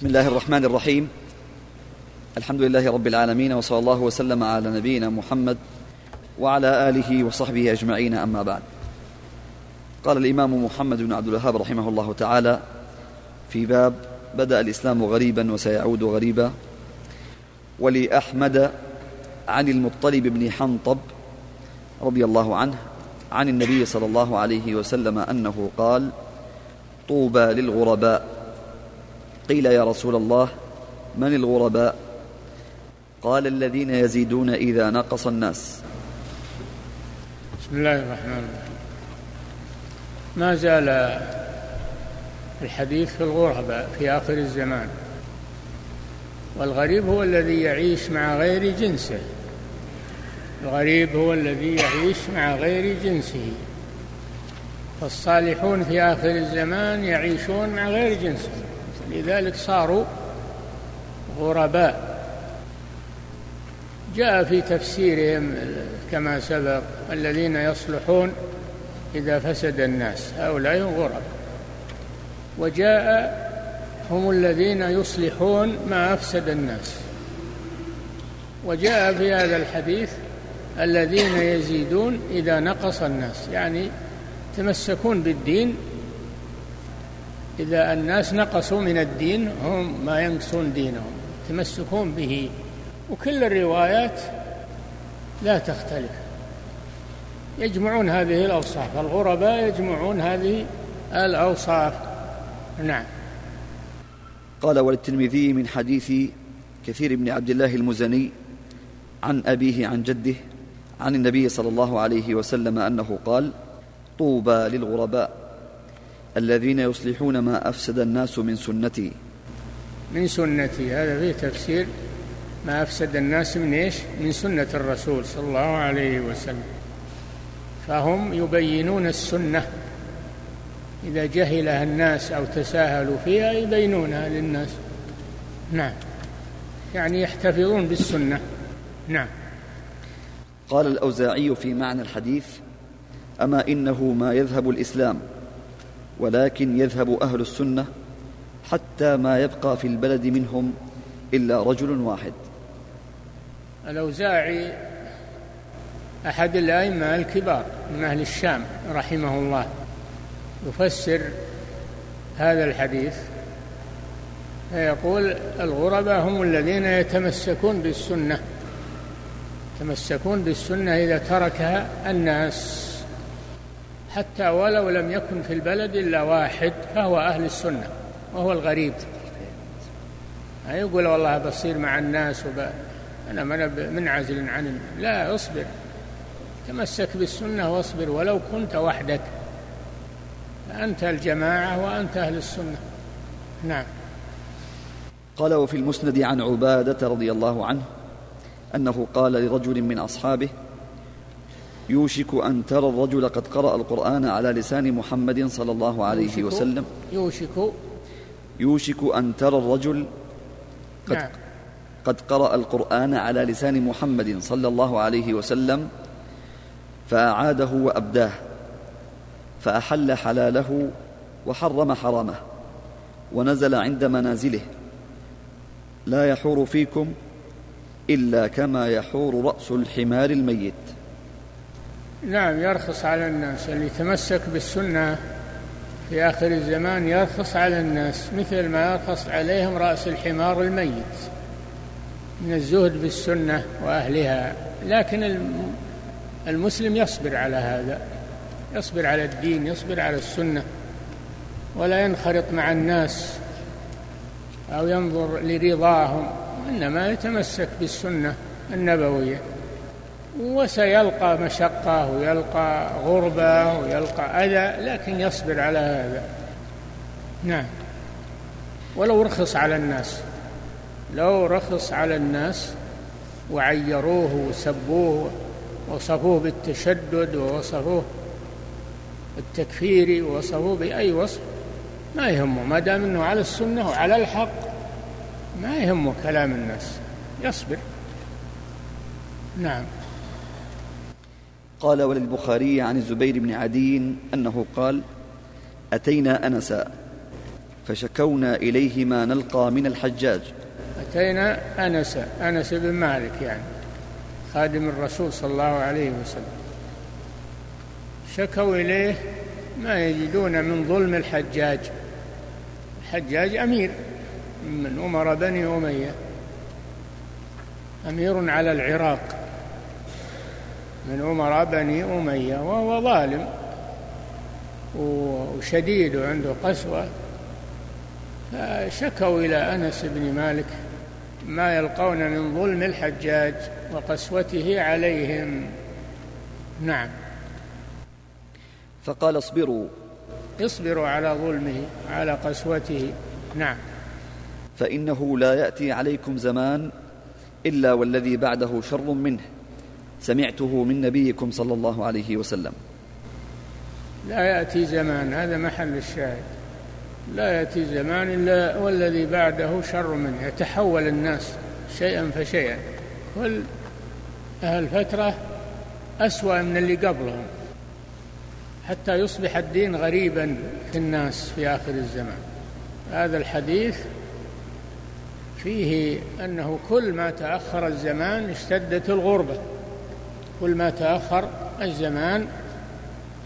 بسم الله الرحمن الرحيم. الحمد لله رب العالمين وصلى الله وسلم على نبينا محمد وعلى آله وصحبه أجمعين أما بعد. قال الإمام محمد بن عبد الوهاب رحمه الله تعالى في باب بدأ الإسلام غريبا وسيعود غريبا. ولأحمد عن المطلب بن حنطب رضي الله عنه عن النبي صلى الله عليه وسلم أنه قال طوبى للغرباء. قيل يا رسول الله من الغرباء؟ قال الذين يزيدون إذا نقص الناس. بسم الله الرحمن الرحيم. ما زال الحديث في الغرباء في آخر الزمان. والغريب هو الذي يعيش مع غير جنسه. الغريب هو الذي يعيش مع غير جنسه. فالصالحون في آخر الزمان يعيشون مع غير جنسهم لذلك صاروا غرباء. جاء في تفسيرهم كما سبق الذين يصلحون إذا فسد الناس هؤلاء غرب وجاء هم الذين يصلحون ما أفسد الناس. وجاء في هذا الحديث الذين يزيدون إذا نقص الناس يعني يتمسكون بالدين إذا الناس نقصوا من الدين هم ما ينقصون دينهم يتمسكون به. وكل الروايات لا تختلف. يجمعون هذه الأوصاف الغرباء يجمعون هذه الأوصاف. نعم. قال وللترمذي من حديث كثير بن عبد الله المزني عن أبيه عن جده عن النبي صلى الله عليه وسلم أنه قال طوبى للغرباء. الذين يصلحون ما أفسد الناس من سنتي. من سنتي هذا فيه تفسير. ما أفسد الناس من إيش؟ من سنة الرسول صلى الله عليه وسلم. فهم يبينون السنة. إذا جهلها الناس أو تساهلوا فيها يبينونها للناس. نعم. يعني يحتفظون بالسنة. نعم. قال الأوزاعي في معنى الحديث أما إنه ما يذهب الإسلام. ولكن يذهب أهل السنة حتى ما يبقى في البلد منهم إلا رجل واحد. الأوزاعي أحد الأئمة الكبار من أهل الشام رحمه الله. يفسر هذا الحديث فيقول الغرباء هم الذين يتمسكون بالسنة. يتمسكون بالسنة إذا تركها الناس. حتى ولو لم يكن في البلد إلا واحد فهو أهل السنة وهو الغريب. ما يقول والله بصير مع الناس وب... أنا منعزل عن لا اصبر. تمسك بالسنة واصبر ولو كنت وحدك. فأنت الجماعة وأنت أهل السنة. نعم. قال وفي المسند عن عبادة رضي الله عنه أنه قال لرجل من أصحابه يوشك أن ترى الرجل قد قرأ القرآن على لسان محمد صلى الله عليه يوشك وسلم. يوشك يوشك أن ترى الرجل قد, نعم. قد قرأ القرآن على لسان محمد صلى الله عليه وسلم فأعاده وأبداه فأحل حلاله وحرم حرامه ونزل عند منازله. لا يحور فيكم إلا كما يحور رأس الحمار الميت. نعم يرخص على الناس. اللي يتمسك بالسنة في آخر الزمان يرخص على الناس مثل ما يرخص عليهم رأس الحمار الميت. من الزهد بالسنة وأهلها. لكن المسلم يصبر على هذا. يصبر على الدين يصبر على السنة. ولا ينخرط مع الناس أو ينظر لرضاهم. إنما يتمسك بالسنة النبوية. وسيلقى مشقة ويلقى غربة ويلقى أذى لكن يصبر على هذا. نعم. ولو رخص على الناس لو رخص على الناس وعيروه وسبوه وصفوه بالتشدد ووصفوه بالتكفير ووصفوه بأي وصف ما يهمه. ما دام إنه على السنة وعلى الحق ما يهمه كلام الناس. يصبر. نعم. قال وللبخاري عن الزبير بن عدي أنه قال أتينا أنسا فشكونا إليه ما نلقى من الحجاج. أتينا أنس أنس بن مالك يعني خادم الرسول صلى الله عليه وسلم. شكوا إليه ما يجدون من ظلم الحجاج. الحجاج أمير من أمر بني أمية أمير على العراق. من أمراء بني أمية وهو ظالم وشديد وعنده قسوة. فشكوا إلى أنس بن مالك ما يلقون من ظلم الحجاج وقسوته عليهم. نعم. فقال اصبروا. اصبروا على ظلمه على قسوته. نعم. فإنه لا يأتي عليكم زمان إلا والذي بعده شر منه. سمعته من نبيكم صلى الله عليه وسلم. لا يأتي زمان هذا محل الشاهد. لا يأتي زمان إلا والذي بعده شر منه يتحول الناس شيئا فشيئا. كل أهل فترة أسوأ من اللي قبلهم. حتى يصبح الدين غريبا في الناس في آخر الزمان. هذا الحديث فيه أنه كل ما تأخر الزمان اشتدت الغربة. كل ما تأخر الزمان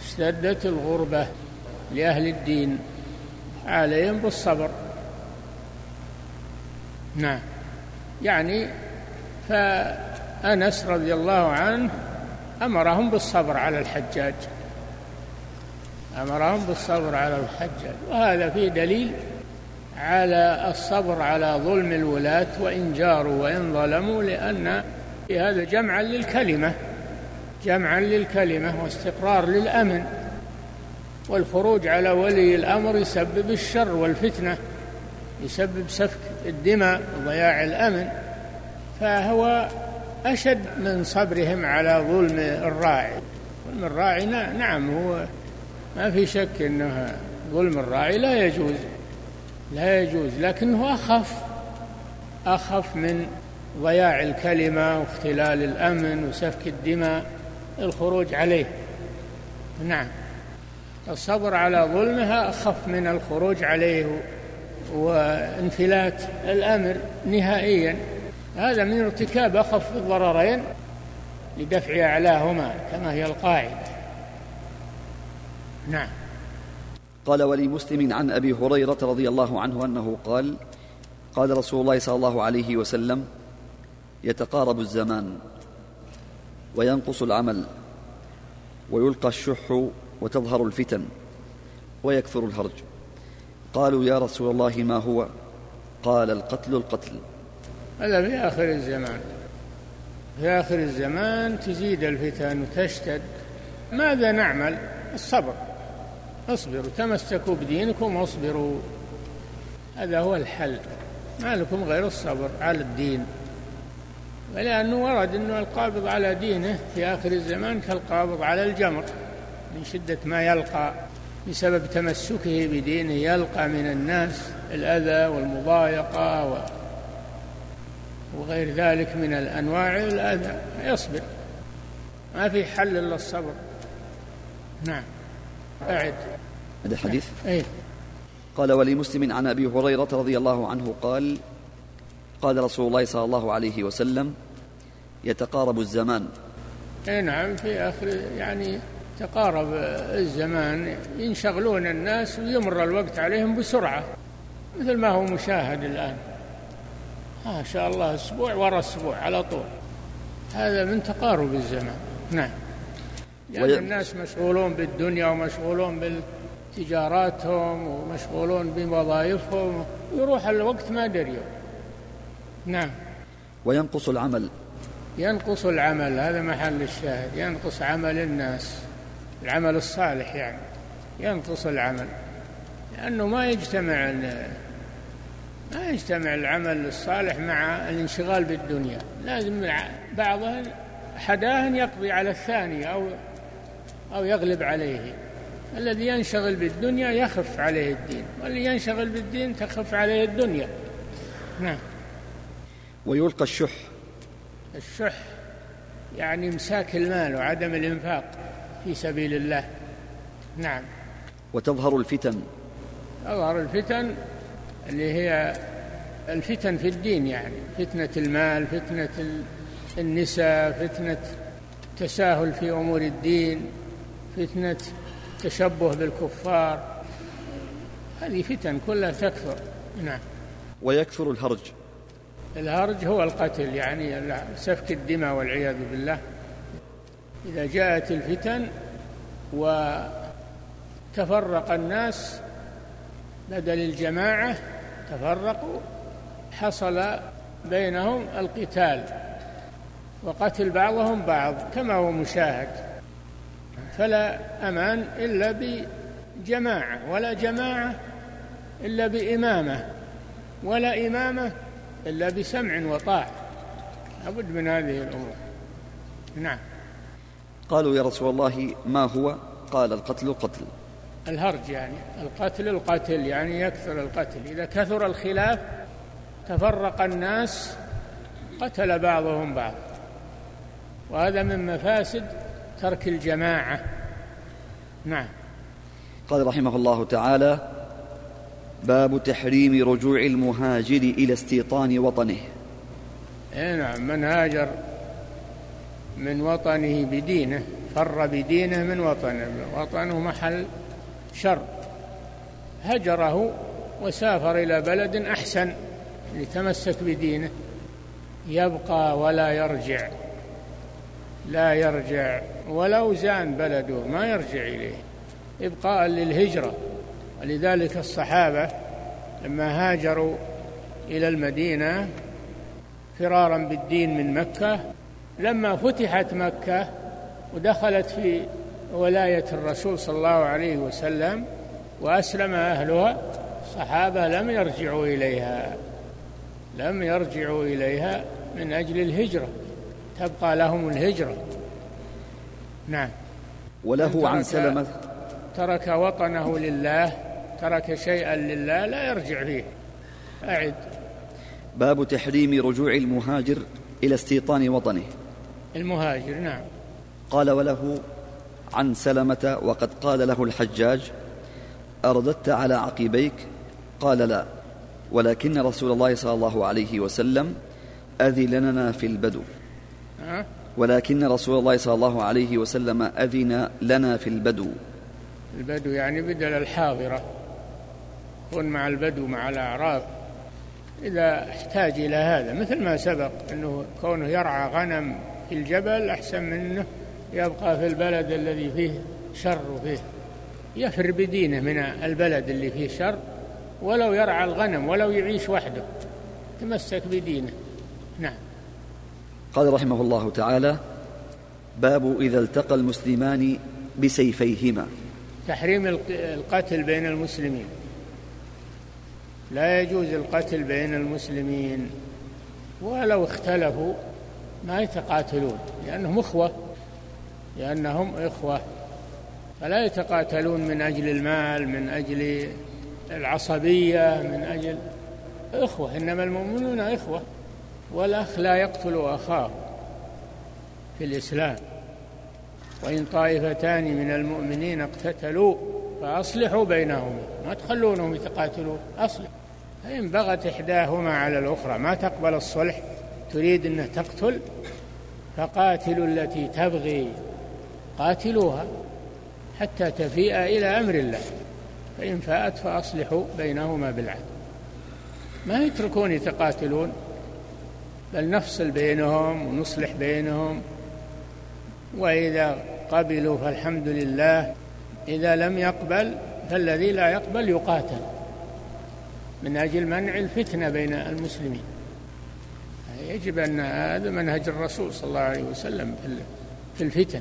اشتدت الغربة لأهل الدين عليهم بالصبر. نعم. يعني فأنس رضي الله عنه أمرهم بالصبر على الحجاج. أمرهم بالصبر على الحجاج. وهذا فيه دليل على الصبر على ظلم الولاة وإن جاروا وإن ظلموا لأن هذا جمعا للكلمة. جمعا للكلمة واستقرار للأمن والخروج على ولي الأمر يسبب الشر والفتنة يسبب سفك الدماء وضياع الأمن فهو أشد من صبرهم على ظلم الراعي. ظلم الراعي نعم هو ما في شك أنه ظلم الراعي لا يجوز لا يجوز لكنه أخف أخف من ضياع الكلمة واختلال الأمن وسفك الدماء. الخروج عليه. نعم. الصبر على ظلمها أخف من الخروج عليه وانفلات الأمر نهائيا. هذا من ارتكاب أخف الضررين لدفع أعلاهما كما هي القاعدة. نعم. قال ولمسلم عن أبي هريرة رضي الله عنه أنه قال قال رسول الله صلى الله عليه وسلم يتقارب الزمان. وينقص العمل ويلقى الشح وتظهر الفتن ويكثر الهرج. قالوا يا رسول الله ما هو؟ قال القتل القتل. هذا في آخر الزمان. في آخر الزمان تزيد الفتن وتشتد. ماذا نعمل؟ الصبر. اصبروا تمسكوا بدينكم واصبروا. هذا هو الحل. ما لكم غير الصبر على الدين. ولأنه ورد أنه القابض على دينه في آخر الزمان كالقابض على الجمر. من شدة ما يلقى بسبب تمسكه بدينه يلقى من الناس الأذى والمضايقة و وغير ذلك من الأنواع الأذى. يصبر. ما في حل إلا الصبر. نعم. أعد. هذا الحديث أي قال ولمسلم عن أبي هريرة رضي الله عنه قال قال رسول الله صلى الله عليه وسلم يتقارب الزمان. إي نعم في آخر يعني تقارب الزمان ينشغلون الناس ويمر الوقت عليهم بسرعة مثل ما هو مشاهد الآن. ما شاء الله أسبوع ورا أسبوع على طول. هذا من تقارب الزمان. نعم. لأن وي... الناس مشغولون بالدنيا ومشغولون بتجاراتهم ومشغولون بوظائفهم يروح الوقت ما دريوا. نعم. وينقص العمل. ينقص العمل هذا محل الشاهد. ينقص عمل الناس العمل الصالح يعني. ينقص العمل لأنه ما يجتمع ما يجتمع العمل الصالح مع الانشغال بالدنيا. لازم بعضهم حداه يقضي على الثاني أو أو يغلب عليه. الذي ينشغل بالدنيا يخف عليه الدين والذي ينشغل بالدين تخف عليه الدنيا. نعم. ويلقى الشح. الشح يعني إمساك المال وعدم الإنفاق في سبيل الله. نعم. وتظهر الفتن. تظهر الفتن اللي هي الفتن في الدين يعني فتنة المال فتنة النساء فتنة التساهل في أمور الدين فتنة التشبه بالكفار. هذه فتن كلها تكثر نعم. ويكثر الهرج. الهرج هو القتل يعني سفك الدماء والعياذ بالله. إذا جاءت الفتن وتفرق الناس بدل الجماعة تفرقوا حصل بينهم القتال. وقتل بعضهم بعض كما هو مشاهد. فلا أمان إلا بجماعة ولا جماعة إلا بإمامة ولا إمامة إلا بسمع وطاعة. لابد من هذه الأمور. نعم. قالوا يا رسول الله ما هو؟ قال القتل القتل الهرج يعني. القتل القتل يعني يكثر القتل. إذا كثر الخلاف تفرق الناس قتل بعضهم بعض. وهذا من مفاسد ترك الجماعة. نعم. قال رحمه الله تعالى باب تحريم رجوع المهاجر إلى استيطان وطنه. اي نعم من هاجر من وطنه بدينه فر بدينه من وطنه وطنه محل شر. هجره وسافر إلى بلد أحسن لتمسك بدينه. يبقى ولا يرجع لا يرجع ولو زان بلده ما يرجع إليه. إبقاء للهجرة. ولذلك الصحابة لما هاجروا إلى المدينة فرارا بالدين من مكة لما فتحت مكة ودخلت في ولاية الرسول صلى الله عليه وسلم وأسلم أهلها الصحابة لم يرجعوا إليها لم يرجعوا إليها من أجل الهجرة تبقى لهم الهجرة. نعم. وله عن سلمة. ترك وطنه لله ترك شيئا لله لا يرجع فيه. أعد. باب تحريم رجوع المهاجر إلى استيطان وطنه. المهاجر نعم. قال وله عن سلمة وقد قال له الحجاج أرددت على عقبيك قال لا ولكن رسول الله صلى الله عليه وسلم أذن لنا في البدو. ولكن رسول الله صلى الله عليه وسلم أذن لنا في البدو. البدو يعني بدل الحاضرة. كن مع البدو مع الأعراب إذا احتاج إلى هذا مثل ما سبق أنه كونه يرعى غنم في الجبل أحسن منه يبقى في البلد الذي فيه شر وفيه. يفر بدينه من البلد اللي فيه شر ولو يرعى الغنم ولو يعيش وحده تمسك بدينه. نعم. قال رحمه الله تعالى باب إذا التقى المسلمان بسيفيهما. تحريم القتل بين المسلمين. لا يجوز القتل بين المسلمين ولو اختلفوا ما يتقاتلون لأنهم إخوة لأنهم إخوة فلا يتقاتلون من أجل المال من أجل العصبية من أجل إخوة إنما المؤمنون إخوة والأخ لا يقتل أخاه في الإسلام. وإن طائفتان من المؤمنين اقتتلوا فأصلحوا بينهما ما تخلونهم يتقاتلون أصلح. فإن بغت إحداهما على الأخرى ما تقبل الصلح تريد أن تقتل فقاتلوا التي تبغي قاتلوها حتى تفيء إلى أمر الله. فإن فاءت فأصلحوا بينهما بالعدل. ما يتركون يتقاتلون بل نفصل بينهم ونصلح بينهم. وإذا قبلوا فالحمد لله إذا لم يقبل فالذي لا يقبل يقاتل. من أجل منع الفتنة بين المسلمين. يجب أن هذا منهج الرسول صلى الله عليه وسلم في الفتن.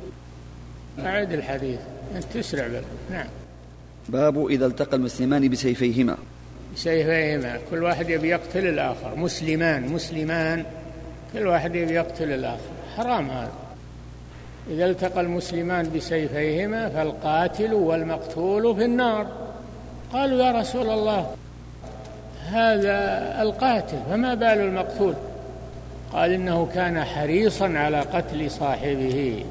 أعد الحديث. أنت تسرع بل. نعم. باب إذا التقى المسلمان بسيفيهما. بسيفيهما. كل واحد يبي يقتل الآخر. مسلمان مسلمان. كل واحد يبي يقتل الآخر. حرام هذا. إذا التقى المسلمان بسيفيهما فالقاتل والمقتول في النار. قالوا يا رسول الله هذا القاتل فما بال المقتول؟ قال إنه كان حريصا على قتل صاحبه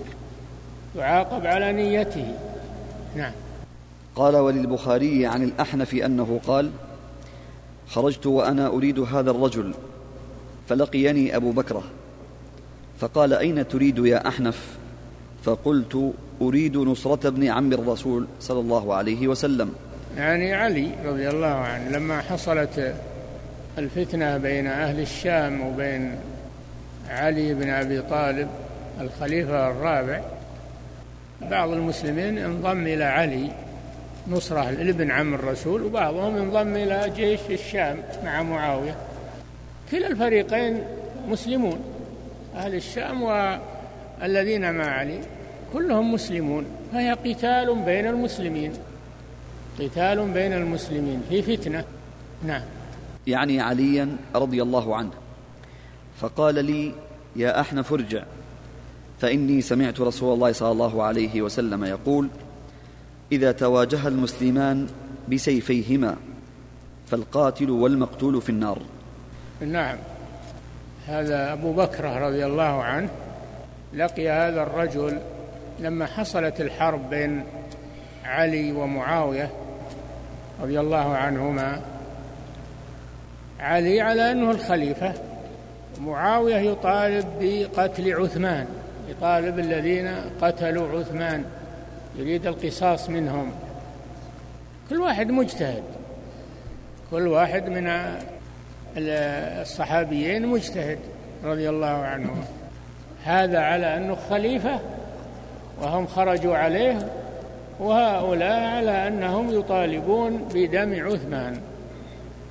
يعاقب على نيته. نعم. قال وللبخاري عن الأحنف أنه قال خرجت وأنا أريد هذا الرجل فلقيني أبو بكرة. فقال أين تريد يا أحنف؟ فقلت أريد نصرة ابن عم الرسول صلى الله عليه وسلم. يعني علي رضي الله عنه لما حصلت الفتنة بين أهل الشام وبين علي بن أبي طالب الخليفة الرابع بعض المسلمين انضم إلى علي نصرة لابن عم الرسول وبعضهم انضم إلى جيش الشام مع معاوية. كلا الفريقين مسلمون أهل الشام والذين مع علي كلهم مسلمون فهي قتال بين المسلمين. قتال بين المسلمين. في فتنة. نعم. يعني عليا رضي الله عنه. فقال لي يا أحنف ارجع فإني سمعت رسول الله صلى الله عليه وسلم يقول إذا تواجه المسلمان بسيفيهما فالقاتل والمقتول في النار. نعم. هذا أبو بكر رضي الله عنه لقي هذا الرجل لما حصلت الحرب بين علي ومعاوية رضي الله عنهما علي على أنه الخليفة معاوية يطالب بقتل عثمان يطالب الذين قتلوا عثمان يريد القصاص منهم. كل واحد مجتهد كل واحد من الصحابيين مجتهد رضي الله عنهم. هذا على أنه خليفة وهم خرجوا عليه وهؤلاء على أنهم يطالبون بدم عثمان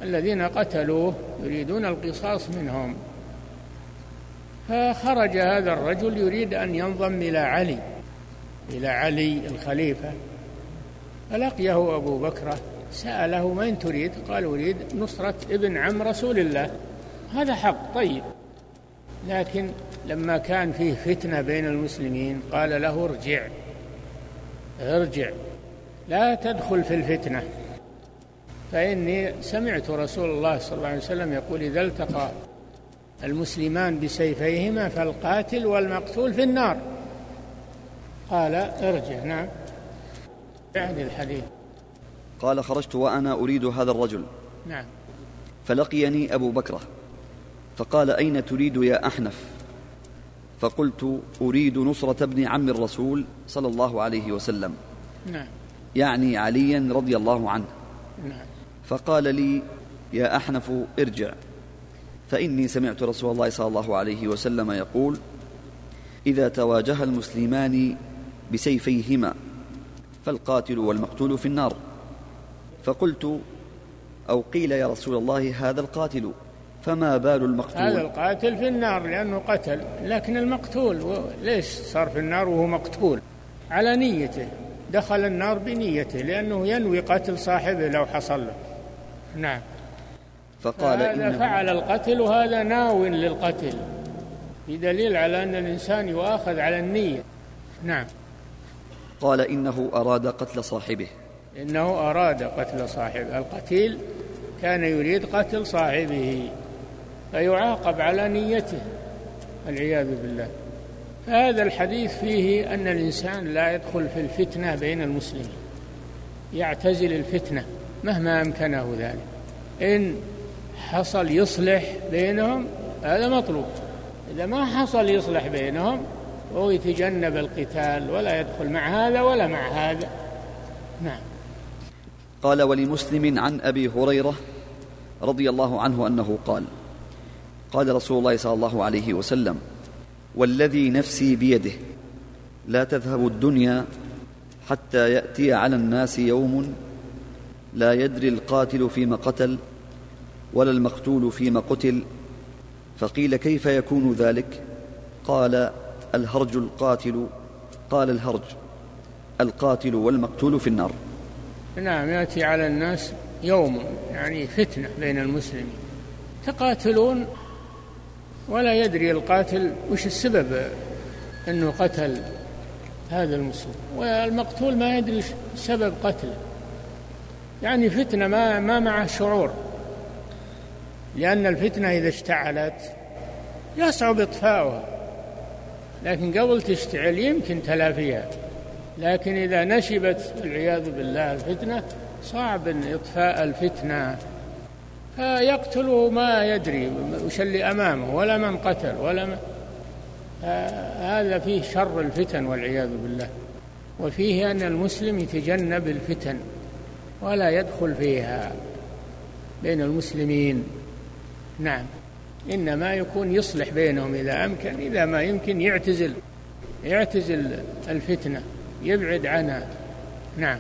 الذين قتلوه يريدون القصاص منهم. فخرج هذا الرجل يريد أن ينضم إلى علي إلى علي الخليفة. فلقيه أبو بكر سأله من تريد؟ قال أريد نصرة ابن عم رسول الله. هذا حق طيب. لكن لما كان فيه فتنة بين المسلمين قال له ارجع. ارجع لا تدخل في الفتنة. فإني سمعت رسول الله صلى الله عليه وسلم يقول إذا التقى المسلمان بسيفيهما فالقاتل والمقتول في النار. قال ارجع. نعم. بعد الحديث. قال خرجت وأنا أريد هذا الرجل. نعم. فلقيني أبو بكرة. فقال أين تريد يا أحنف؟ فقلت أريد نصرة ابن عم الرسول صلى الله عليه وسلم. نعم. يعني عليا رضي الله عنه. نعم. فقال لي يا أحنف ارجع. فإني سمعت رسول الله صلى الله عليه وسلم يقول إذا تواجه المسلمان بسيفيهما فالقاتل والمقتول في النار. فقلت أو قيل يا رسول الله هذا القاتل؟ فما بال المقتول؟ هذا القاتل في النار لأنه قتل لكن المقتول ليش صار في النار وهو مقتول؟ على نيته. دخل النار بنيته لأنه ينوي قتل صاحبه لو حصل له. نعم. فقال هذا فعل القتل وهذا ناو للقتل بدليل على أن الإنسان يؤاخذ على النية. نعم. قال إنه أراد قتل صاحبه. إنه أراد قتل صاحبه القتيل كان يريد قتل صاحبه. فيعاقب على نيته والعياذ بالله. فهذا الحديث فيه أن الإنسان لا يدخل في الفتنة بين المسلمين يعتزل الفتنة مهما أمكنه ذلك. إن حصل يصلح بينهم هذا مطلوب إذا ما حصل يصلح بينهم وهو يتجنب القتال ولا يدخل مع هذا ولا مع هذا. نعم. قال ولمسلم عن أبي هريرة رضي الله عنه أنه قال قال رسول الله صلى الله عليه وسلم والذي نفسي بيده لا تذهب الدنيا حتى يأتي على الناس يوم لا يدري القاتل فيما قتل ولا المقتول فيما قتل فقيل كيف يكون ذلك؟ قال الهرج القاتل قال الهرج القاتل والمقتول في النار. نعم يأتي على الناس يوم يعني فتنة بين المسلمين. تقاتلون ولا يدري القاتل وش السبب أنه قتل هذا المسلم. والمقتول ما يدري سبب قتله. يعني فتنة ما ما معه شعور. لأن الفتنة إذا اشتعلت يصعب إطفاؤها. لكن قبل تشتعل يمكن تلافيها. لكن إذا نشبت والعياذ بالله الفتنة صعب إطفاء الفتنة فيقتل ما يدري وش اللي أمامه ولا من قتل ولا من هذا فيه شر الفتن والعياذ بالله. وفيه أن المسلم يتجنب الفتن ولا يدخل فيها بين المسلمين. نعم. إنما يكون يصلح بينهم إذا أمكن إذا ما يمكن يعتزل يعتزل الفتنة يبعد عنها. نعم.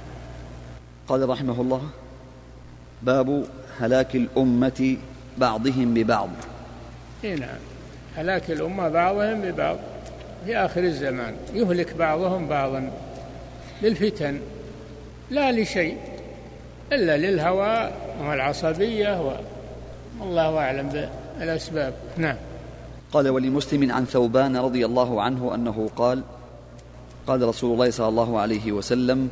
قال رحمه الله باب هلاك الأمة بعضهم ببعض. نعم. هلاك الأمة بعضهم ببعض. في آخر الزمان يهلك بعضهم بعضا للفتن لا لشيء إلا للهوى والعصبية والله أعلم بالأسباب. نعم. قال ولمسلم عن ثوبان رضي الله عنه أنه قال قال رسول الله صلى الله عليه وسلم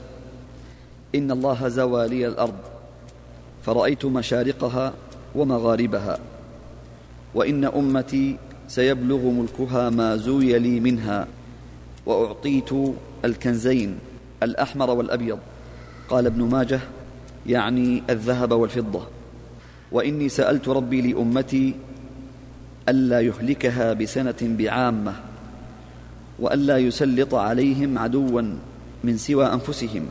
إن الله زوى لي الأرض. فرأيت مشارقها ومغاربها وإن أمتي سيبلغ ملكها ما زوي لي منها وأعطيت الكنزين الأحمر والأبيض. قال ابن ماجه يعني الذهب والفضة. وإني سألت ربي لأمتي ألا يهلكها بسنة بعامة وألا يسلط عليهم عدوا من سوى أنفسهم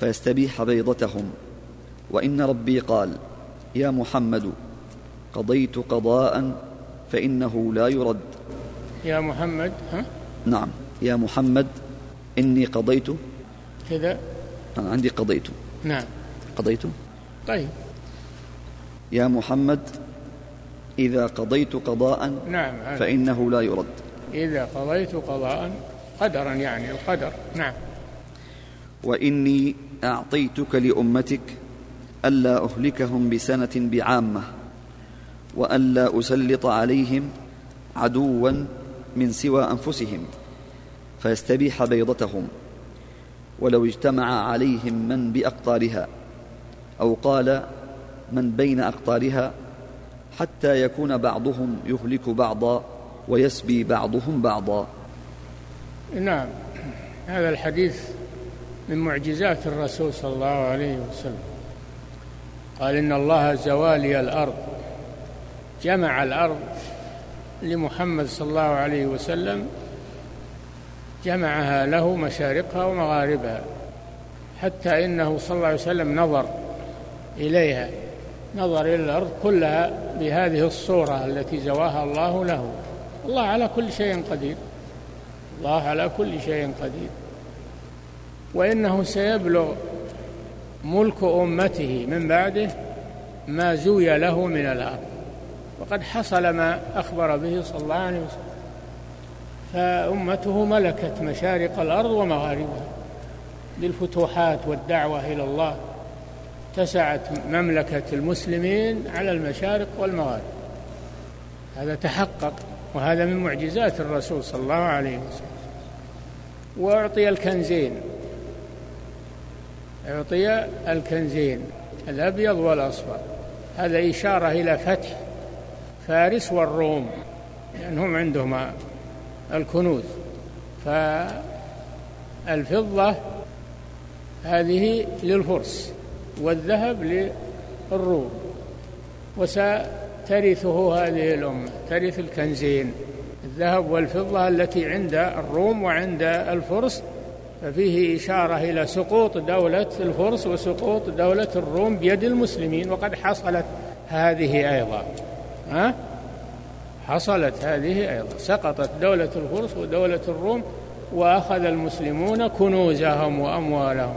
فيستبيح بيضتهم. وإن ربي قال يا محمد قضيت قضاء فإنه لا يرد. يا محمد ها؟ نعم يا محمد إني قضيت. كذا؟ أنا عندي قضيت. نعم. قضيت؟ طيب. يا محمد إذا قضيت قضاء نعم فإنه لا يرد. إذا قضيت قضاء قدرا يعني القدر. نعم. وإني أعطيتك لأمتك ألا أهلكهم بسنة بعامة وألا أسلط عليهم عدوا من سوى أنفسهم فيستبيح بيضتهم ولو اجتمع عليهم من بأقطارها أو قال من بين أقطارها حتى يكون بعضهم يهلك بعضا ويسبي بعضهم بعضا. نعم هذا الحديث من معجزات الرسول صلى الله عليه وسلم. قال إن الله زوالي الأرض. جمع الأرض لمحمد صلى الله عليه وسلم جمعها له مشارقها ومغاربها حتى إنه صلى الله عليه وسلم نظر إليها نظر إلى الأرض كلها بهذه الصورة التي زواها الله له. الله على كل شيء قدير. الله على كل شيء قدير. وإنه سيبلغ ملك أمته من بعده ما زوي له من الأرض وقد حصل ما أخبر به صلى الله عليه وسلم. فأمته ملكت مشارق الأرض ومغاربها. بالفتوحات والدعوة إلى الله اتسعت مملكة المسلمين على المشارق والمغارب. هذا تحقق وهذا من معجزات الرسول صلى الله عليه وسلم. وأعطي الكنزين. أعطي الكنزين الأبيض والأصفر. هذا إشارة إلى فتح فارس والروم لأنهم يعني عندهم الكنوز. فالفضة هذه للفرس والذهب للروم. وسترثه هذه الأمة ترث الكنزين. الذهب والفضة التي عند الروم وعند الفرس ففيه إشارة إلى سقوط دولة الفرس وسقوط دولة الروم بيد المسلمين وقد حصلت هذه أيضا. ها؟ حصلت هذه أيضا. سقطت دولة الفرس ودولة الروم وأخذ المسلمون كنوزهم وأموالهم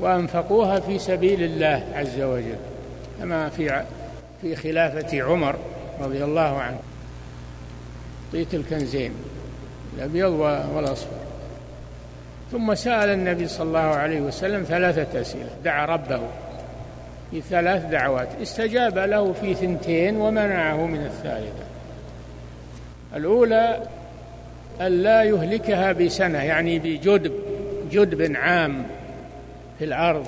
وأنفقوها في سبيل الله عز وجل كما في في خلافة عمر رضي الله عنه. أعطيت الكنزين الأبيض والأصفر. ثم سأل النبي صلى الله عليه وسلم ثلاثة أسئلة. دعا ربه في ثلاث دعوات. استجاب له في ثنتين ومنعه من الثالثة. الأولى أن لا يهلكها بسنة يعني بجدب جدب عام في الأرض.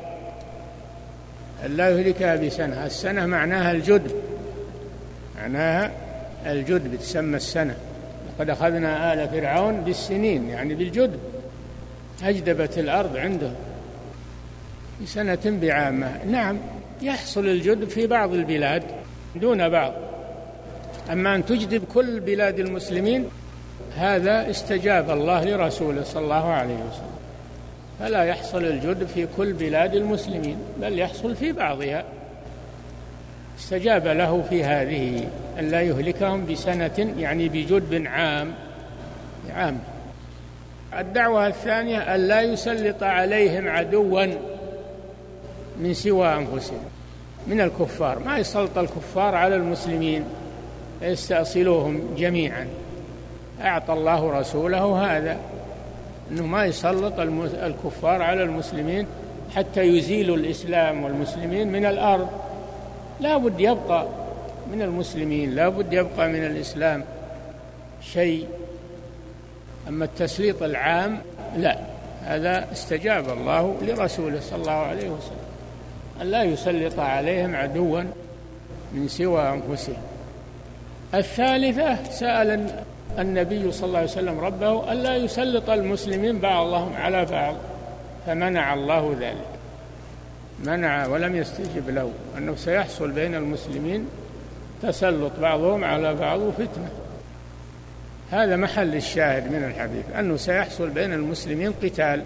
أن لا يهلكها بسنة. السنة معناها الجدب. معناها الجدب تسمى السنة. لقد أخذنا آل فرعون بالسنين يعني بالجدب. أجدبت الأرض عنده. بسنة بعامة. نعم يحصل الجدب في بعض البلاد دون بعض. أما أن تجدب كل بلاد المسلمين هذا استجاب الله لرسوله صلى الله عليه وسلم. فلا يحصل الجدب في كل بلاد المسلمين بل يحصل في بعضها. استجاب له في هذه أن لا يهلكهم بسنة يعني بجدب عام عام الدعوة الثانية أن لا يسلط عليهم عدوا من سوى أنفسهم من الكفار. ما يسلط الكفار على المسلمين يستأصلوهم جميعا. أعطى الله رسوله هذا أنه ما يسلط الكفار على المسلمين حتى يزيلوا الإسلام والمسلمين من الأرض. لا بد يبقى من المسلمين لا بد يبقى من الإسلام شيء أما التسليط العام لا. هذا استجاب الله لرسوله صلى الله عليه وسلم أن لا يسلط عليهم عدوا من سوى أنفسهم. الثالثة سأل النبي صلى الله عليه وسلم ربه ألا يسلط المسلمين بعضهم على بعض فمنع الله ذلك. منع ولم يستجب له أنه سيحصل بين المسلمين تسلط بعضهم على بعض وفتنة. هذا محل الشاهد من الحديث أنه سيحصل بين المسلمين قتال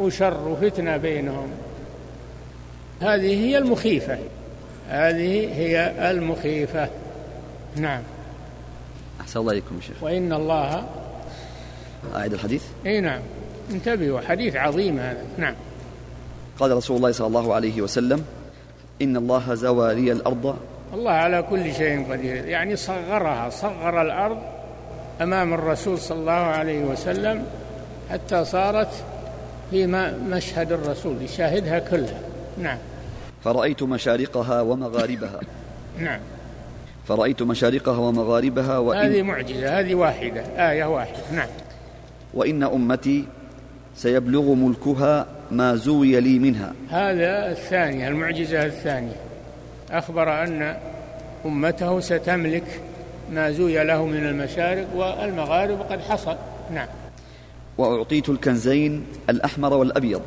وشر وفتنة بينهم. هذه هي المخيفة. هذه هي المخيفة. نعم. أحسن الله إليكم شيخ. وإن الله أعيد الحديث؟ أي نعم. انتبهوا حديث عظيم هذا. نعم. قال رسول الله صلى الله عليه وسلم إن الله زوى لي الأرض. الله على كل شيء قدير. يعني صغرها صغر الأرض أمام الرسول صلى الله عليه وسلم حتى صارت في مشهد الرسول يشاهدها كلها. نعم. فرأيت مشارقها ومغاربها. نعم. فرأيت مشارقها ومغاربها وإن هذه معجزة هذه واحدة آية واحدة. نعم. وإن أمتي سيبلغ ملكها ما زوي لي منها. هذا الثانية المعجزة الثانية. أخبر أن أمته ستملك ما زوي له من المشارق والمغارب قد حصل. نعم. وأعطيت الكنزين الأحمر والأبيض.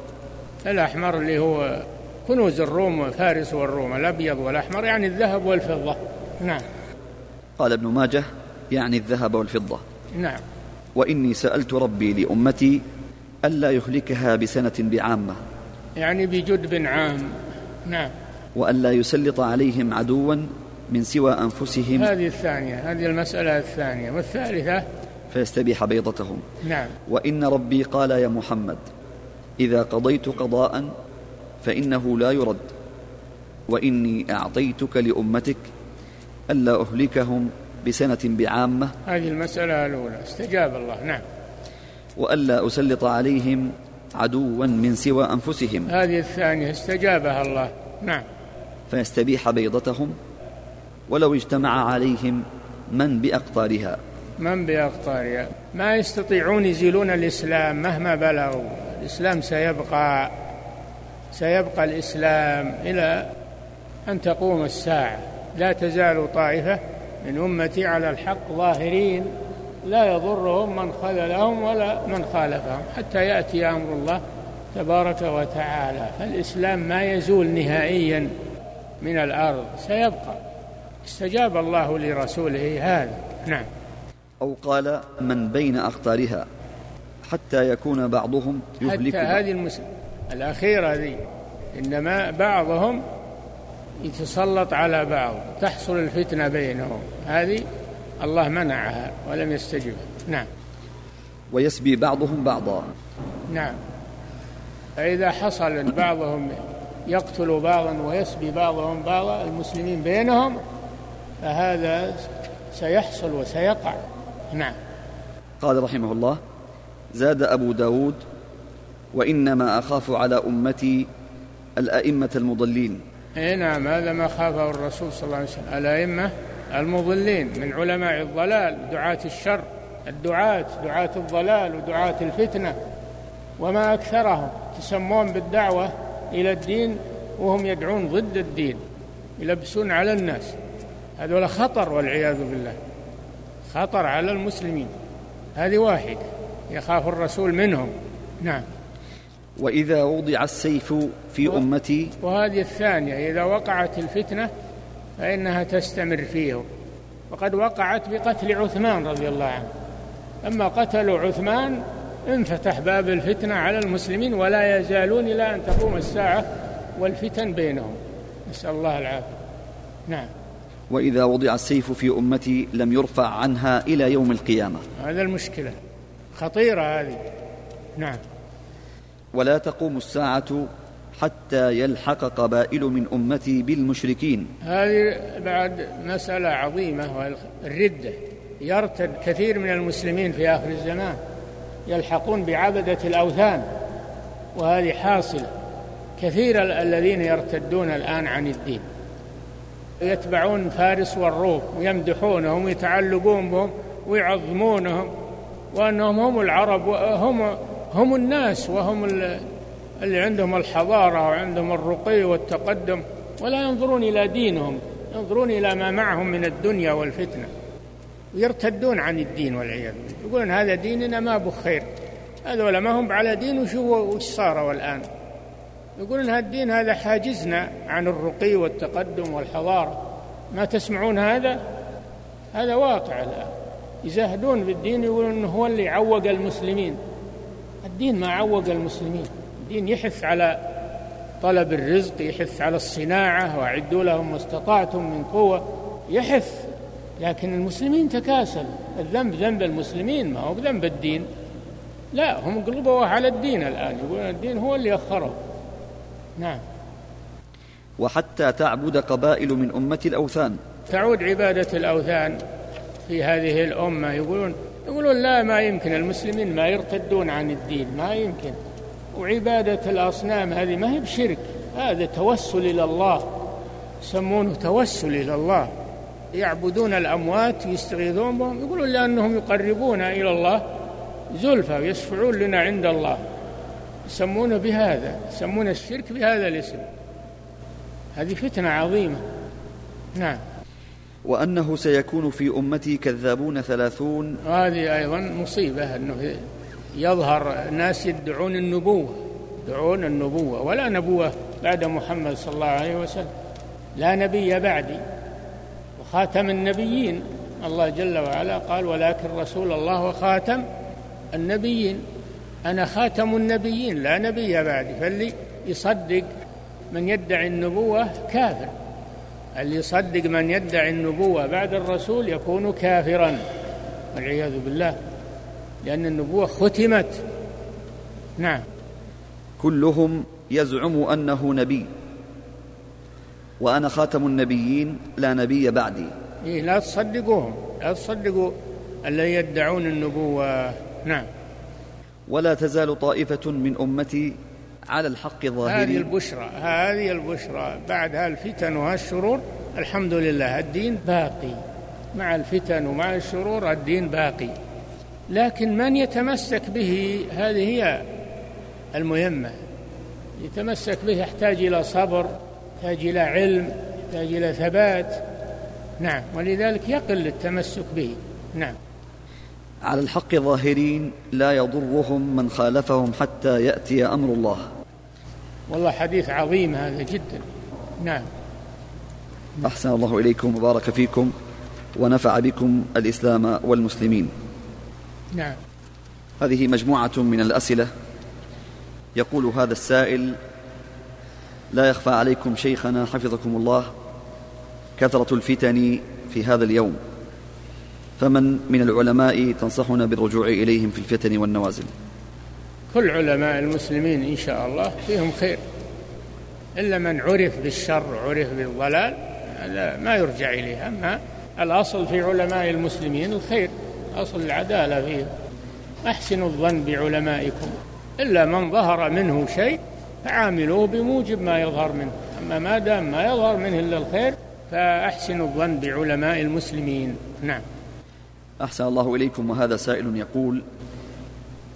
الأحمر اللي هو كنوز الروم وفارس والروم الأبيض والأحمر يعني الذهب والفضة. نعم. قال ابن ماجه يعني الذهب والفضة. نعم. وإني سألت ربي لأمتي ألا يهلكها بسنة بعامة. يعني بجدب عام. نعم. وألا يسلط عليهم عدوا من سوى أنفسهم. هذه الثانية هذه المسألة الثانية والثالثة؟ فيستبيح بيضتهم. نعم. وإن ربي قال يا محمد إذا قضيت قضاء فإنه لا يرد. وإني أعطيتك لأمتك ألا أهلكهم بسنة بعامة. هذه المسألة الأولى. استجاب الله. نعم. وألا أسلط عليهم عدوا من سوى أنفسهم. هذه الثانية استجابها الله. نعم. فيستبيح بيضتهم. ولو اجتمع عليهم من بأقطارها. من بأقطارها؟ ما يستطيعون يزيلون الإسلام مهما بلغوا. الإسلام سيبقى سيبقى الإسلام إلى أن تقوم الساعة. لا تزال طائفة من أمتي على الحق ظاهرين لا يضرهم من خذلهم ولا من خالفهم. حتى يأتي أمر الله تبارك وتعالى. فالإسلام ما يزول نهائيا من الأرض سيبقى. استجاب الله لرسوله هذا. نعم. أو قال من بين أخطارها حتى يكون بعضهم يهلك حتى هذه المسلم الأخيرة ذي إنما بعضهم يتسلط على بعض تحصل الفتنة بينهم. هذه الله منعها ولم يستجب. نعم. ويسبي بعضهم بعضا. نعم. فإذا حصل أن بعضهم يقتل بعضا ويسبي بعضهم بعضا المسلمين بينهم فهذا سيحصل وسيقع. نعم. قال رحمه الله زاد أبو داود وإنما أخاف على أمتي الأئمة المضلين. اي نعم هذا ما خافه الرسول صلى الله عليه وسلم. الأئمة المضلين من علماء الضلال دعاة الشر الدعاة دعاة الضلال ودعاة الفتنة. وما أكثرهم تسمون بالدعوة إلى الدين وهم يدعون ضد الدين يلبسون على الناس. هذول خطر والعياذ بالله. خطر على المسلمين. هذه واحد يخاف الرسول منهم. نعم. وإذا وضع السيف في و- أمتي وهذه الثانية إذا وقعت الفتنة فإنها تستمر فيه. وقد وقعت بقتل عثمان رضي الله عنه. لما قتلوا عثمان انفتح باب الفتنة على المسلمين ولا يزالون إلى أن تقوم الساعة والفتن بينهم. نسأل الله العافية. نعم. وإذا وضع السيف في أمتي لم يرفع عنها إلى يوم القيامة. هذا المشكلة. خطيرة هذه. نعم. ولا تقوم الساعة حتى يلحق قبائل من أمتي بالمشركين. هذه بعد مسألة عظيمة والردة يرتد كثير من المسلمين في آخر الزمان يلحقون بعبدة الأوثان. وهذه حاصلة. كثير ال- الذين يرتدون الآن عن الدين. يتبعون فارس والروم ويمدحونهم ويتعلقون بهم ويعظمونهم وأنهم هم العرب وهم هم الناس وهم ال- اللي عندهم الحضارة وعندهم الرقي والتقدم ولا ينظرون إلى دينهم ينظرون إلى ما معهم من الدنيا والفتنة. ويرتدون عن الدين والعياذ بالله. يقولون هذا ديننا ما به خير هذول ما هم على دين وشو وش صاروا الآن. يقولون هذا الدين هذا حاجزنا عن الرقي والتقدم والحضارة. ما تسمعون هذا؟ هذا واقع الآن. يزاهدون بالدين يقولون إنه هو اللي عوق المسلمين. الدين ما عوق المسلمين. الدين يحث على طلب الرزق يحث على الصناعة وأعدوا لهم ما استطعتم من قوة. يحث. لكن المسلمين تكاسل. الذنب ذنب المسلمين ما هو بذنب الدين. لا هم قلبوا على الدين الآن. يقولون الدين هو اللي أخره. نعم. وحتى تعبد قبائل من أمتي الأوثان. تعود عبادة الأوثان في هذه الأمة. يقولون يقولون لا ما يمكن. المسلمين ما يرتدون عن الدين. ما يمكن. وعبادة الأصنام هذه ما هي بشرك. هذا توسل إلى الله. يسمونه توسل إلى الله. يعبدون الأموات ويستغيثون بهم. يقولون لأنهم يقربون إلى الله زلفى ويشفعون لنا عند الله. يسمونه بهذا يسمون الشرك بهذا الاسم. هذه فتنة عظيمة. نعم. وأنه سيكون في أمتي كذابون ثلاثون. وهذه أيضا مصيبة أنه يظهر ناس يدعون النبوة يدعون النبوة ولا نبوة بعد محمد صلى الله عليه وسلم. لا نبي بعدي. وخاتم النبيين. الله جل وعلا قال ولكن رسول الله وخاتم النبيين. أنا خاتم النبيين لا نبي بعدي فاللي يصدق من يدعي النبوة كافر. اللي يصدق من يدعي النبوة بعد الرسول يكون كافرا والعياذ بالله لأن النبوة ختمت. نعم. كلهم يزعم أنه نبي. وأنا خاتم النبيين لا نبي بعدي. إيه لا تصدقوهم لا تصدقوا الذين يدعون النبوة. نعم. ولا تزال طائفة من أمتي على الحق هذه ظاهرين البشرى هذه البشرى بعد هالفتن وهالشرور الحمد لله الدين باقي. مع الفتن ومع الشرور الدين باقي. لكن من يتمسك به؟ هذه هي المهمة. يتمسك به يحتاج إلى صبر يحتاج إلى علم يحتاج إلى ثبات. نعم ولذلك يقل التمسك به. نعم. على الحق ظاهرين لا يضرهم من خالفهم حتى يأتي أمر الله. والله حديث عظيم هذا جدا. نعم. أحسن الله إليكم وبارك فيكم ونفع بكم الإسلام والمسلمين. نعم. هذه مجموعة من الأسئلة. يقول هذا السائل لا يخفى عليكم شيخنا حفظكم الله كثرة الفتن في هذا اليوم. فمن من العلماء تنصحنا بالرجوع إليهم في الفتن والنوازل؟ كل علماء المسلمين إن شاء الله فيهم خير. إلا من عرف بالشر عرف بالضلال هذا ما يرجع إليه. أما الأصل في علماء المسلمين الخير أصل العدالة فيه أحسنوا الظن بعلمائكم. إلا من ظهر منه شيء فعاملوه بموجب ما يظهر منه. أما ما دام ما يظهر منه إلا الخير فأحسنوا الظن بعلماء المسلمين. نعم. أحسن الله إليكم وهذا سائل يقول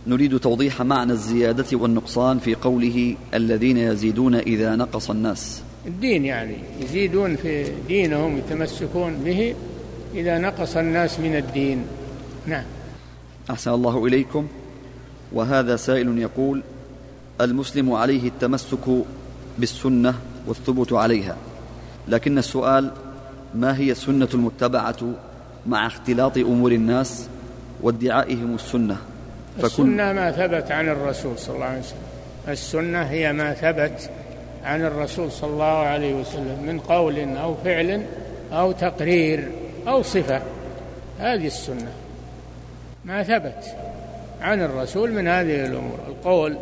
نريد توضيح معنى الزيادة والنقصان في قوله الذين يزيدون إذا نقص الناس. الدين يعني يزيدون في دينهم يتمسكون به إذا نقص الناس من الدين. نعم. أحسن الله إليكم وهذا سائل يقول المسلم عليه التمسك بالسنة والثبوت عليها. لكن السؤال ما هي السنة المتبعة مع اختلاط أمور الناس وادعائهم السنة. فكل السنة ما ثبت عن الرسول صلى الله عليه وسلم. السنة هي ما ثبت عن الرسول صلى الله عليه وسلم من قول أو فعل أو تقرير أو صفة. هذه السنة ما ثبت عن الرسول من هذه الأمور. القول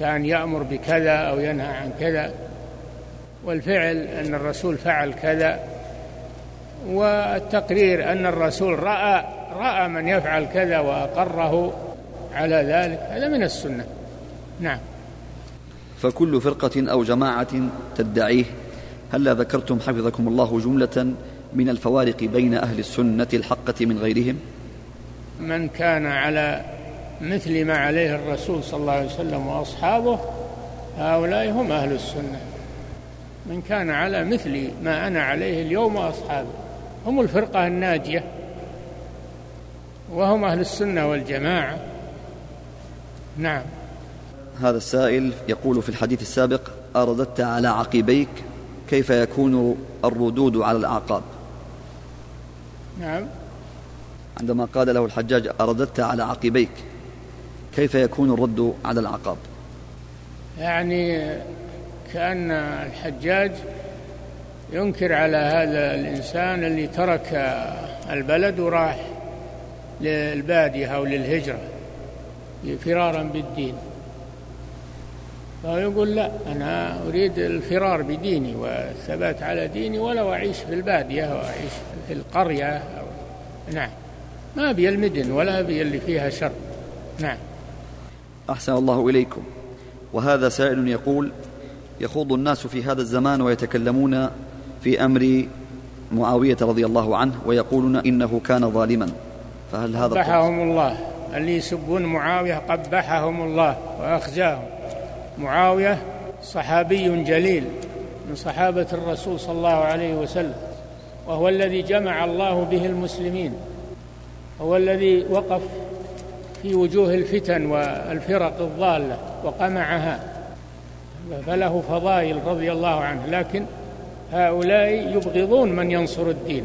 كان يأمر بكذا أو ينهى عن كذا والفعل أن الرسول فعل كذا والتقرير أن الرسول رأى رأى من يفعل كذا وأقره على ذلك هذا من السنة. نعم. فكل فرقة أو جماعة تدعيه هلا ذكرتم حفظكم الله جملة من الفوارق بين أهل السنة الحقة من غيرهم؟ من كان على مثل ما عليه الرسول صلى الله عليه وسلم وأصحابه هؤلاء هم أهل السنة. من كان على مثل ما أنا عليه اليوم وأصحابي هم الفرقة الناجية وهم أهل السنة والجماعة. نعم. هذا السائل يقول في الحديث السابق أرددت على عقبيك كيف يكون الردود على الأعقاب؟ نعم. عندما قال له الحجاج أرددت على عقبيك كيف يكون الرد على العقاب يعني كأن الحجاج ينكر على هذا الإنسان اللي ترك البلد وراح للبادية أو للهجرة فرارا بالدين. فيقول لا أنا أريد الفرار بديني والثبات على ديني ولو أعيش في البادية أو أعيش في القرية أو نعم. ما أبي المدن ولا أبي اللي فيها شر. نعم. أحسن الله إليكم. وهذا سائل يقول يخوض الناس في هذا الزمان ويتكلمون في أمر معاوية رضي الله عنه ويقولون إنه كان ظالما. فهل هذا قبحهم الله. اللي يسبون معاوية؟ قبحهم الله وأخزاهم. معاوية صحابي جليل من صحابة الرسول صلى الله عليه وسلم وهو الذي جمع الله به المسلمين هو الذي وقف في وجوه الفتن والفرق الضالة وقمعها. فله فضائل رضي الله عنه لكن هؤلاء يبغضون من ينصر الدين.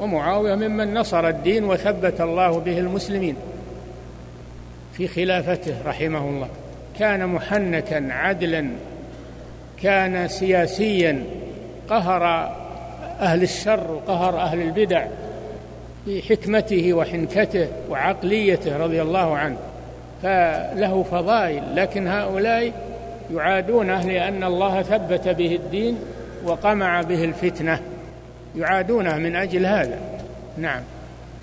ومعاوية ممن نصر الدين وثبت الله به المسلمين في خلافته رحمه الله. كان محنكا عدلا كان سياسيا قهر أهل الشر وقهر أهل البدع بحكمته وحنكته وعقليته رضي الله عنه. فله فضائل لكن هؤلاء يعادونه لأن الله ثبت به الدين وقمع به الفتنة. يعادونه من أجل هذا. نعم.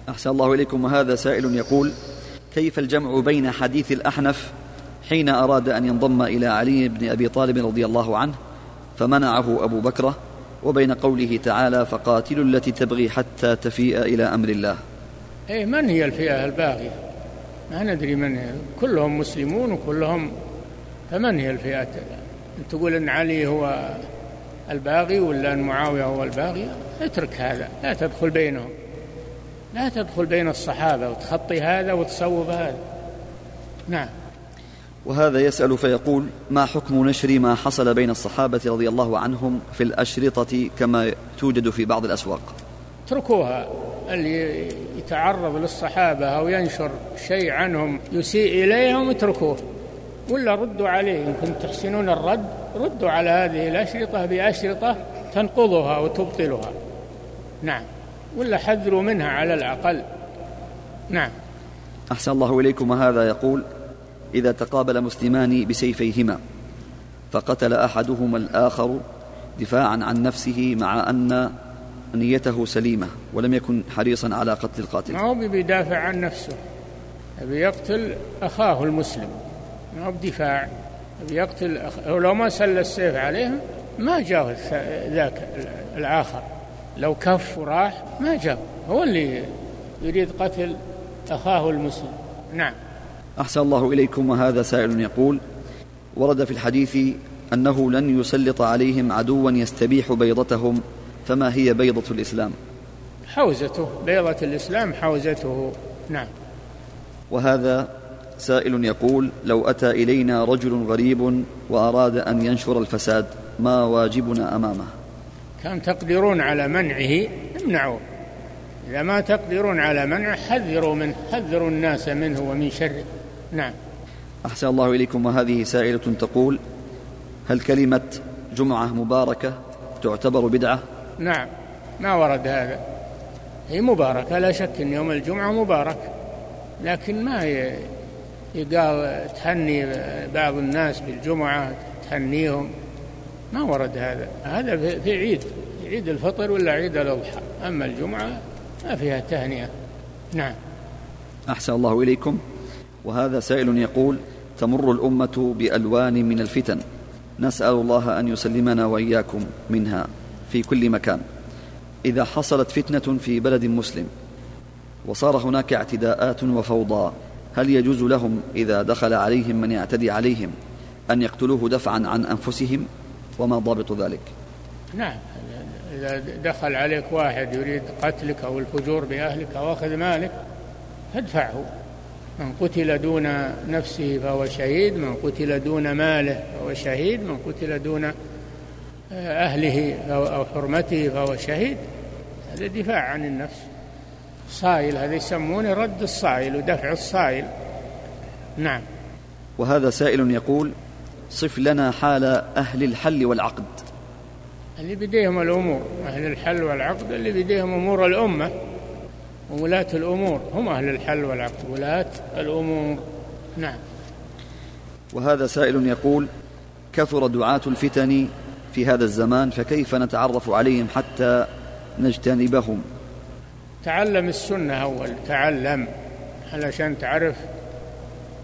أحسن الله إليكم. وهذا سائل يقول كيف الجمع بين حديث الأحنف حين أراد أن ينضم إلى علي بن أبي طالب رضي الله عنه فمنعه أبو بكرة وبين قوله تعالى فقاتلوا التي تبغي حتى تفيء إلى أمر الله. إيه من هي الفئة الباغية؟ ما ندري من هي. كلهم مسلمون وكلهم فمن هي الفئة؟ تقول أن علي هو الباغي ولا أن معاوية هو الباغي؟ اترك هذا لا تدخل بينهم. لا تدخل بين الصحابة وتخطي هذا وتصوب هذا. نعم. وهذا يسأل فيقول ما حكم نشر ما حصل بين الصحابة رضي الله عنهم في الأشرطة كما توجد في بعض الأسواق؟ اتركوها. اللي يتعرض للصحابة أو ينشر شيء عنهم يسيء إليهم اتركوه. ولا ردوا عليه إن كنتم تحسنون الرد ردوا على هذه الأشرطة بأشرطة تنقضها وتبطلها نعم. ولا حذروا منها على الأقل. نعم. أحسن الله إليكم وهذا يقول إذا تقابل مسلمان بسيفيهما فقتل أحدهما الآخر دفاعا عن نفسه مع أن نيته سليمة ولم يكن حريصا على قتل القاتل. ما هو بيدافع عن نفسه؟ بيقتل أخاه المسلم. ما هو بدفاع؟ بيقتل أخ... لو ما سل السيف عليه ما جاء ذاك الآخر. لو كف وراح ما جاء هو اللي يريد قتل أخاه المسلم. نعم. أحسن الله إليكم وهذا سائل يقول ورد في الحديث أنه لن يسلط عليهم عدوا يستبيح بيضتهم فما هي بيضة الإسلام؟ حوزته. بيضة الإسلام حوزته. نعم. وهذا سائل يقول لو أتى إلينا رجل غريب وأراد أن ينشر الفساد ما واجبنا أمامه؟ كان تقدرون على منعه امنعوا. إذا ما تقدرون على منعه حذروا منه حذروا الناس منه ومن شره. نعم. أحسن الله إليكم. وهذه سائلة تقول هل كلمة جمعة مباركة تعتبر بدعة؟ نعم. ما ورد هذا. هي مباركة لا شك أن يوم الجمعة مبارك لكن ما يقال تهني بعض الناس بالجمعة تهنيهم. ما ورد هذا. هذا في عيد عيد الفطر ولا عيد الأضحى. أما الجمعة ما فيها تهنئة. نعم. أحسن الله إليكم. وهذا سائل يقول تمر الأمة بألوان من الفتن. نسأل الله أن يسلمنا وإياكم منها في كل مكان. إذا حصلت فتنة في بلد مسلم وصار هناك اعتداءات وفوضى هل يجوز لهم إذا دخل عليهم من يعتدي عليهم أن يقتلوه دفعا عن أنفسهم؟ وما ضابط ذلك؟ نعم. إذا دخل عليك واحد يريد قتلك أو الفجور بأهلك أو أخذ مالك فادفعه. من قتل دون نفسه فهو شهيد من قتل دون ماله فهو شهيد من قتل دون أهله أو حرمته فهو شهيد. هذا دفاع عن النفس. صائل هذا يسمونه رد الصائل ودفع الصائل نعم. وهذا سائل يقول صف لنا حال أهل الحل والعقد. اللي بديهم الأمور أهل الحل والعقد اللي بديهم أمور الأمة. وولاة الأمور هم أهل الحل والعقد ولاة الأمور. نعم. وهذا سائل يقول كثر دعاة الفتن في هذا الزمان فكيف نتعرف عليهم حتى نجتنبهم؟ تعلم السنة أول تعلم علشان تعرف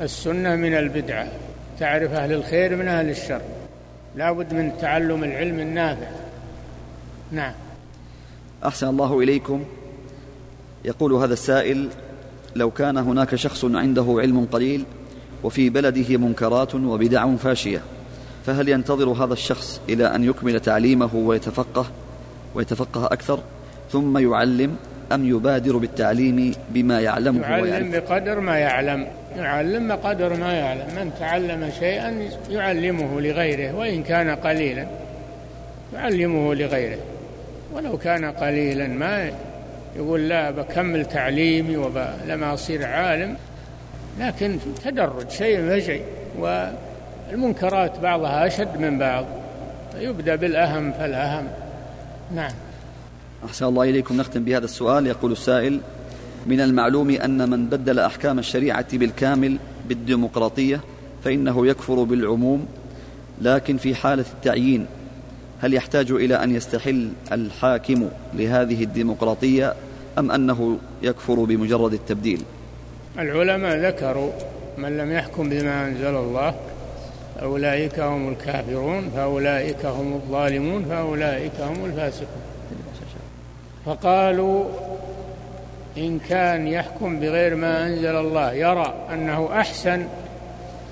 السنة من البدعة تعرف أهل الخير من أهل الشر. لا بد من تعلم العلم النافع. نعم. أحسن الله إليكم. يقول هذا السائل لو كان هناك شخص عنده علم قليل وفي بلده منكرات وبدع فاشية فهل ينتظر هذا الشخص إلى أن يكمل تعليمه ويتفقه ويتفقه أكثر ثم يعلم أم يبادر بالتعليم بما يعلمه يعلم بقدر ما يعلم. يعلم بقدر ما يعلم. من تعلم شيئا يعلمه لغيره وإن كان قليلا يعلمه لغيره. ولو كان قليلا ما يقول لا بكمل تعليمي ولما أصير عالم. لكن تدرج شيء فشيء والمنكرات بعضها أشد من بعض. يبدأ بالأهم فالأهم. نعم. أحسن الله إليكم. نختم بهذا السؤال. يقول السائل من المعلوم أن من بدل أحكام الشريعة بالكامل بالديمقراطية فإنه يكفر بالعموم لكن في حالة التعيين هل يحتاج إلى أن يستحل الحاكم لهذه الديمقراطية أم أنه يكفر بمجرد التبديل؟ العلماء ذكروا من لم يحكم بما أنزل الله فأولئك هم الكافرون فأولئك هم الظالمون فأولئك هم الفاسقون. فقالوا إن كان يحكم بغير ما أنزل الله يرى أنه أحسن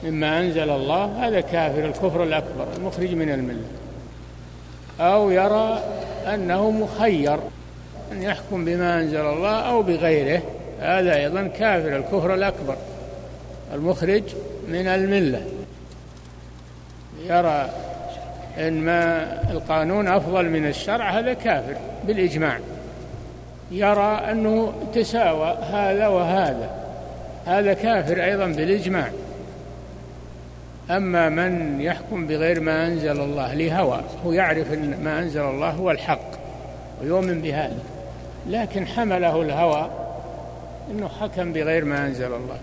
مما أنزل الله هذا كافر الكفر الأكبر المخرج من الملة. أو يرى أنه مخير أن يحكم بما أنزل الله أو بغيره هذا أيضا كافر الكفر الأكبر المخرج من الملة. يرى أن ما القانون أفضل من الشرع هذا كافر بالإجماع. يرى أنه تساوى هذا وهذا. هذا كافر أيضا بالإجماع. أما من يحكم بغير ما أنزل الله لهوى هو يعرف أن ما أنزل الله هو الحق ويؤمن بهذا. لكن حمله الهوى أنه حكم بغير ما أنزل الله.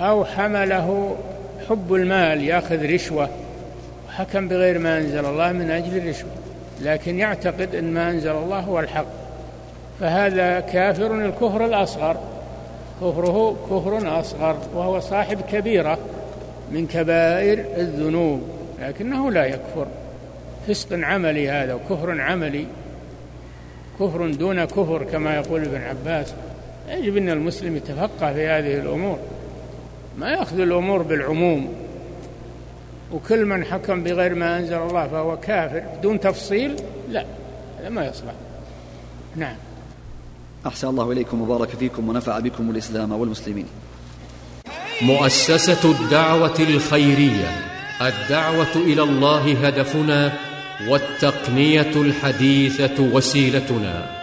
أو حمله حب المال يأخذ رشوة وحكم بغير ما أنزل الله من أجل الرشوة. لكن يعتقد أن ما أنزل الله هو الحق. فهذا كافر الكفر الأصغر. كفره كفر أصغر وهو صاحب كبيرة من كبائر الذنوب لكنه لا يكفر. فسق عملي هذا وكفر عملي. كفر دون كفر كما يقول ابن عباس. يجب أن المسلم يتفقه في هذه الأمور. ما يأخذ الأمور بالعموم. وكل من حكم بغير ما أنزل الله فهو كافر دون تفصيل لا هذا ما يصلح. نعم. أحسن الله إليكم وبارك فيكم ونفع بكم الإسلام والمسلمين. مؤسسة الدعوة الخيرية الدعوة إلى الله هدفنا والتقنية الحديثة وسيلتنا.